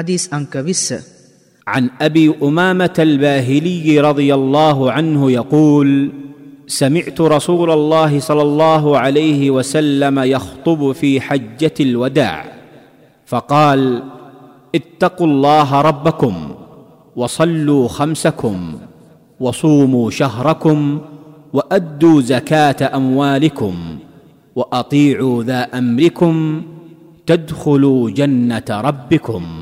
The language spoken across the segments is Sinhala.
حديث أنك بس عن أبي أمامة الباهلي رضي الله عنه يقول سمعت رسول الله صلى الله عليه وسلم يخطب في حجة الوداع فقال اتقوا الله ربكم وصلوا خمسكم وصوموا شهركم وأدوا زكاة أموالكم وأطيعوا ذا أمركم تدخلوا جنة ربكم.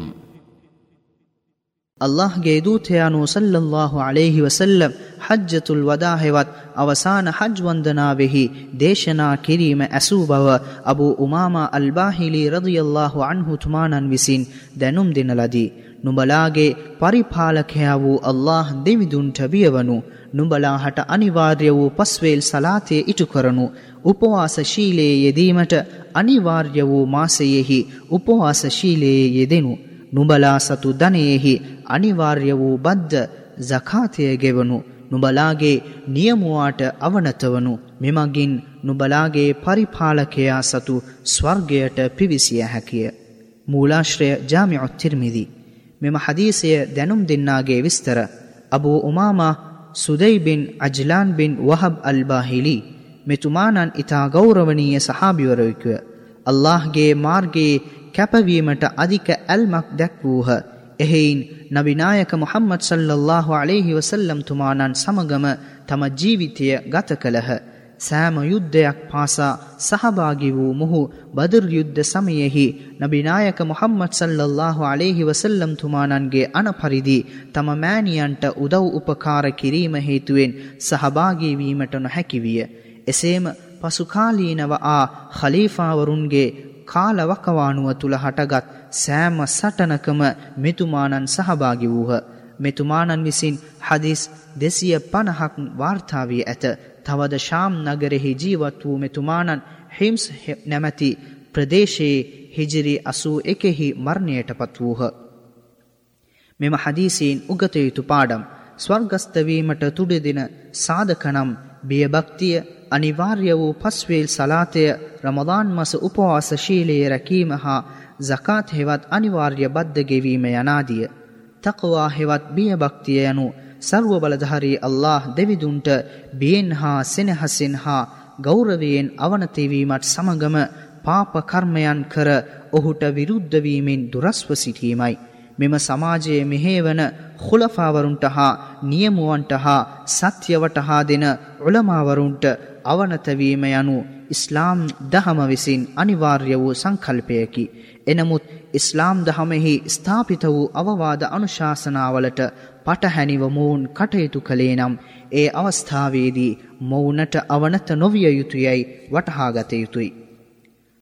අල්لهගේ දූතයානු සල්ලල්له عليهෙහි වසල්ලම් හජ්ජතුල් වදාහෙවත් අවසාන හජ්වන්දනාවෙහි දේශනා කිරීම ඇසූ බව අබු උමාමා අල්බාහිලි රදියල්له අන්හුතුමානන් විසින් දැනුම් දෙනලදී. නුඹලාගේ පරිපාලකයා වූ අල්له දෙවිදුන්ට බියවනු. නුඹලාහට අනිවාර්ය වූ පස්වේල් සලාතය ඉටු කරනු. උපවාසශීලයේ යෙදීමට අනිවාර්ය වූ මාසයෙහි උපවාසශීලයේ යෙදෙනු. නුඹලා සතු ධනයෙහි අනිවාර්ය වූ බද්ධ ජකාතය ගෙවනු නුඹලාගේ නියමුවාට අවනතවනු මෙමගින් නුඹලාගේ පරිපාලකයා සතු ස්වර්ගයට පිවිසිය හැකිය. මූලාශ්‍රය ජාමිඋත් තිර්මිදි. මෙම හදීසය දැනුම් දෙන්නාගේ විස්තර අබූ උමාමා සුදයි බින් අජලාන් බින් වහබ් අල්බාහිලි මෙතුමානන් ඉතා ගෞරවනීය සහාබිවරයකුව අල්ලාහ්ගේ මාර්ගයේ කැපවීමට අධික ඇල්මක් දැක්වූහ. එහෙයින් නබිනායක මුහම්මද් සල්ලල්ලාහු අලයිහි වසල්ලම් තුමානන් සමගම තම ජීවිතය ගත කළහ. සෑම යුද්ධයක් පාසා සහභාගි වූ මොහු බදර් යුද්ධ සමයෙහි නබිනායක මුහම්මද් සල්ලල්ලාහු අලයිහි වසල්ලම් තුමානන්ගේ අනපරිදි තම මෑණියන්ට උදව් උපකාර කිරීම හේතුවෙන් සහභාගී වීමට නොහැකි විය. එසේම පසුකාලීනව ආ ඛලීෆාවරුන්ගේ කාලවකවානුව තුළ හටගත් සෑම සටනකම මෙතුමානන් සහභාගි වූහ. මෙතුමානන් විසින් හදිස් දෙසිය පණහක් වාර්තාාවී ඇත තවද ශාම් නගරෙහි ජීවත් වූ මෙතුමානන් හිම්ස් නැමැති ප්‍රදේශයේ හිජිරි අසූ එකෙහි මරණයට පත් වූහ. මෙම හදීසීන් උගතයුතු පාඩම් ස්වර්ගස්තවීමට තුඩෙදින සාධකනම් බියභක්තිය අනිවාර්ය වූ පස්වේල් සලාතය රමදාන් මස උපවාස ශීලයේ රැකීම හා zakaat හෙවත් අනිවාර්ය බද්ධ ගෙවීම යනාදිය. තකවා හෙවත් බිය භක්තිය යනු සර්ව බලධාරී අල්ලාහ් දෙවිදුන්ට බියෙන් හා සෙනහසින් හා ගෞරවයෙන් අවනතේවීමට සමගම පාප කර්මයන් කර ඔහුට විරුද්ධවීමෙන් දුරස්ව සිටීමයි. මෙම සමාජයේ මෙහේවන ඛුලෆාවරුන්ට හා නියමුවන්ට හා සත්‍යවට හා දෙන උලමාවරුන්ට අවනතවීම යනු ඉස්ලාම් දහම විසින් අනිවාර්ය වූ සංකල්පයකි. එනමුත් ඉස්ලාම් දහමෙහි ස්ථාපිත වූ අවවාද අනුශාසනාවලට පටහැනිව මොවුන් කටයුතු කළේ නම් ඒ අවස්ථාවේදී මොවුනට අවනත නොවිය යුතුයයි වටහාගත යුතුයි.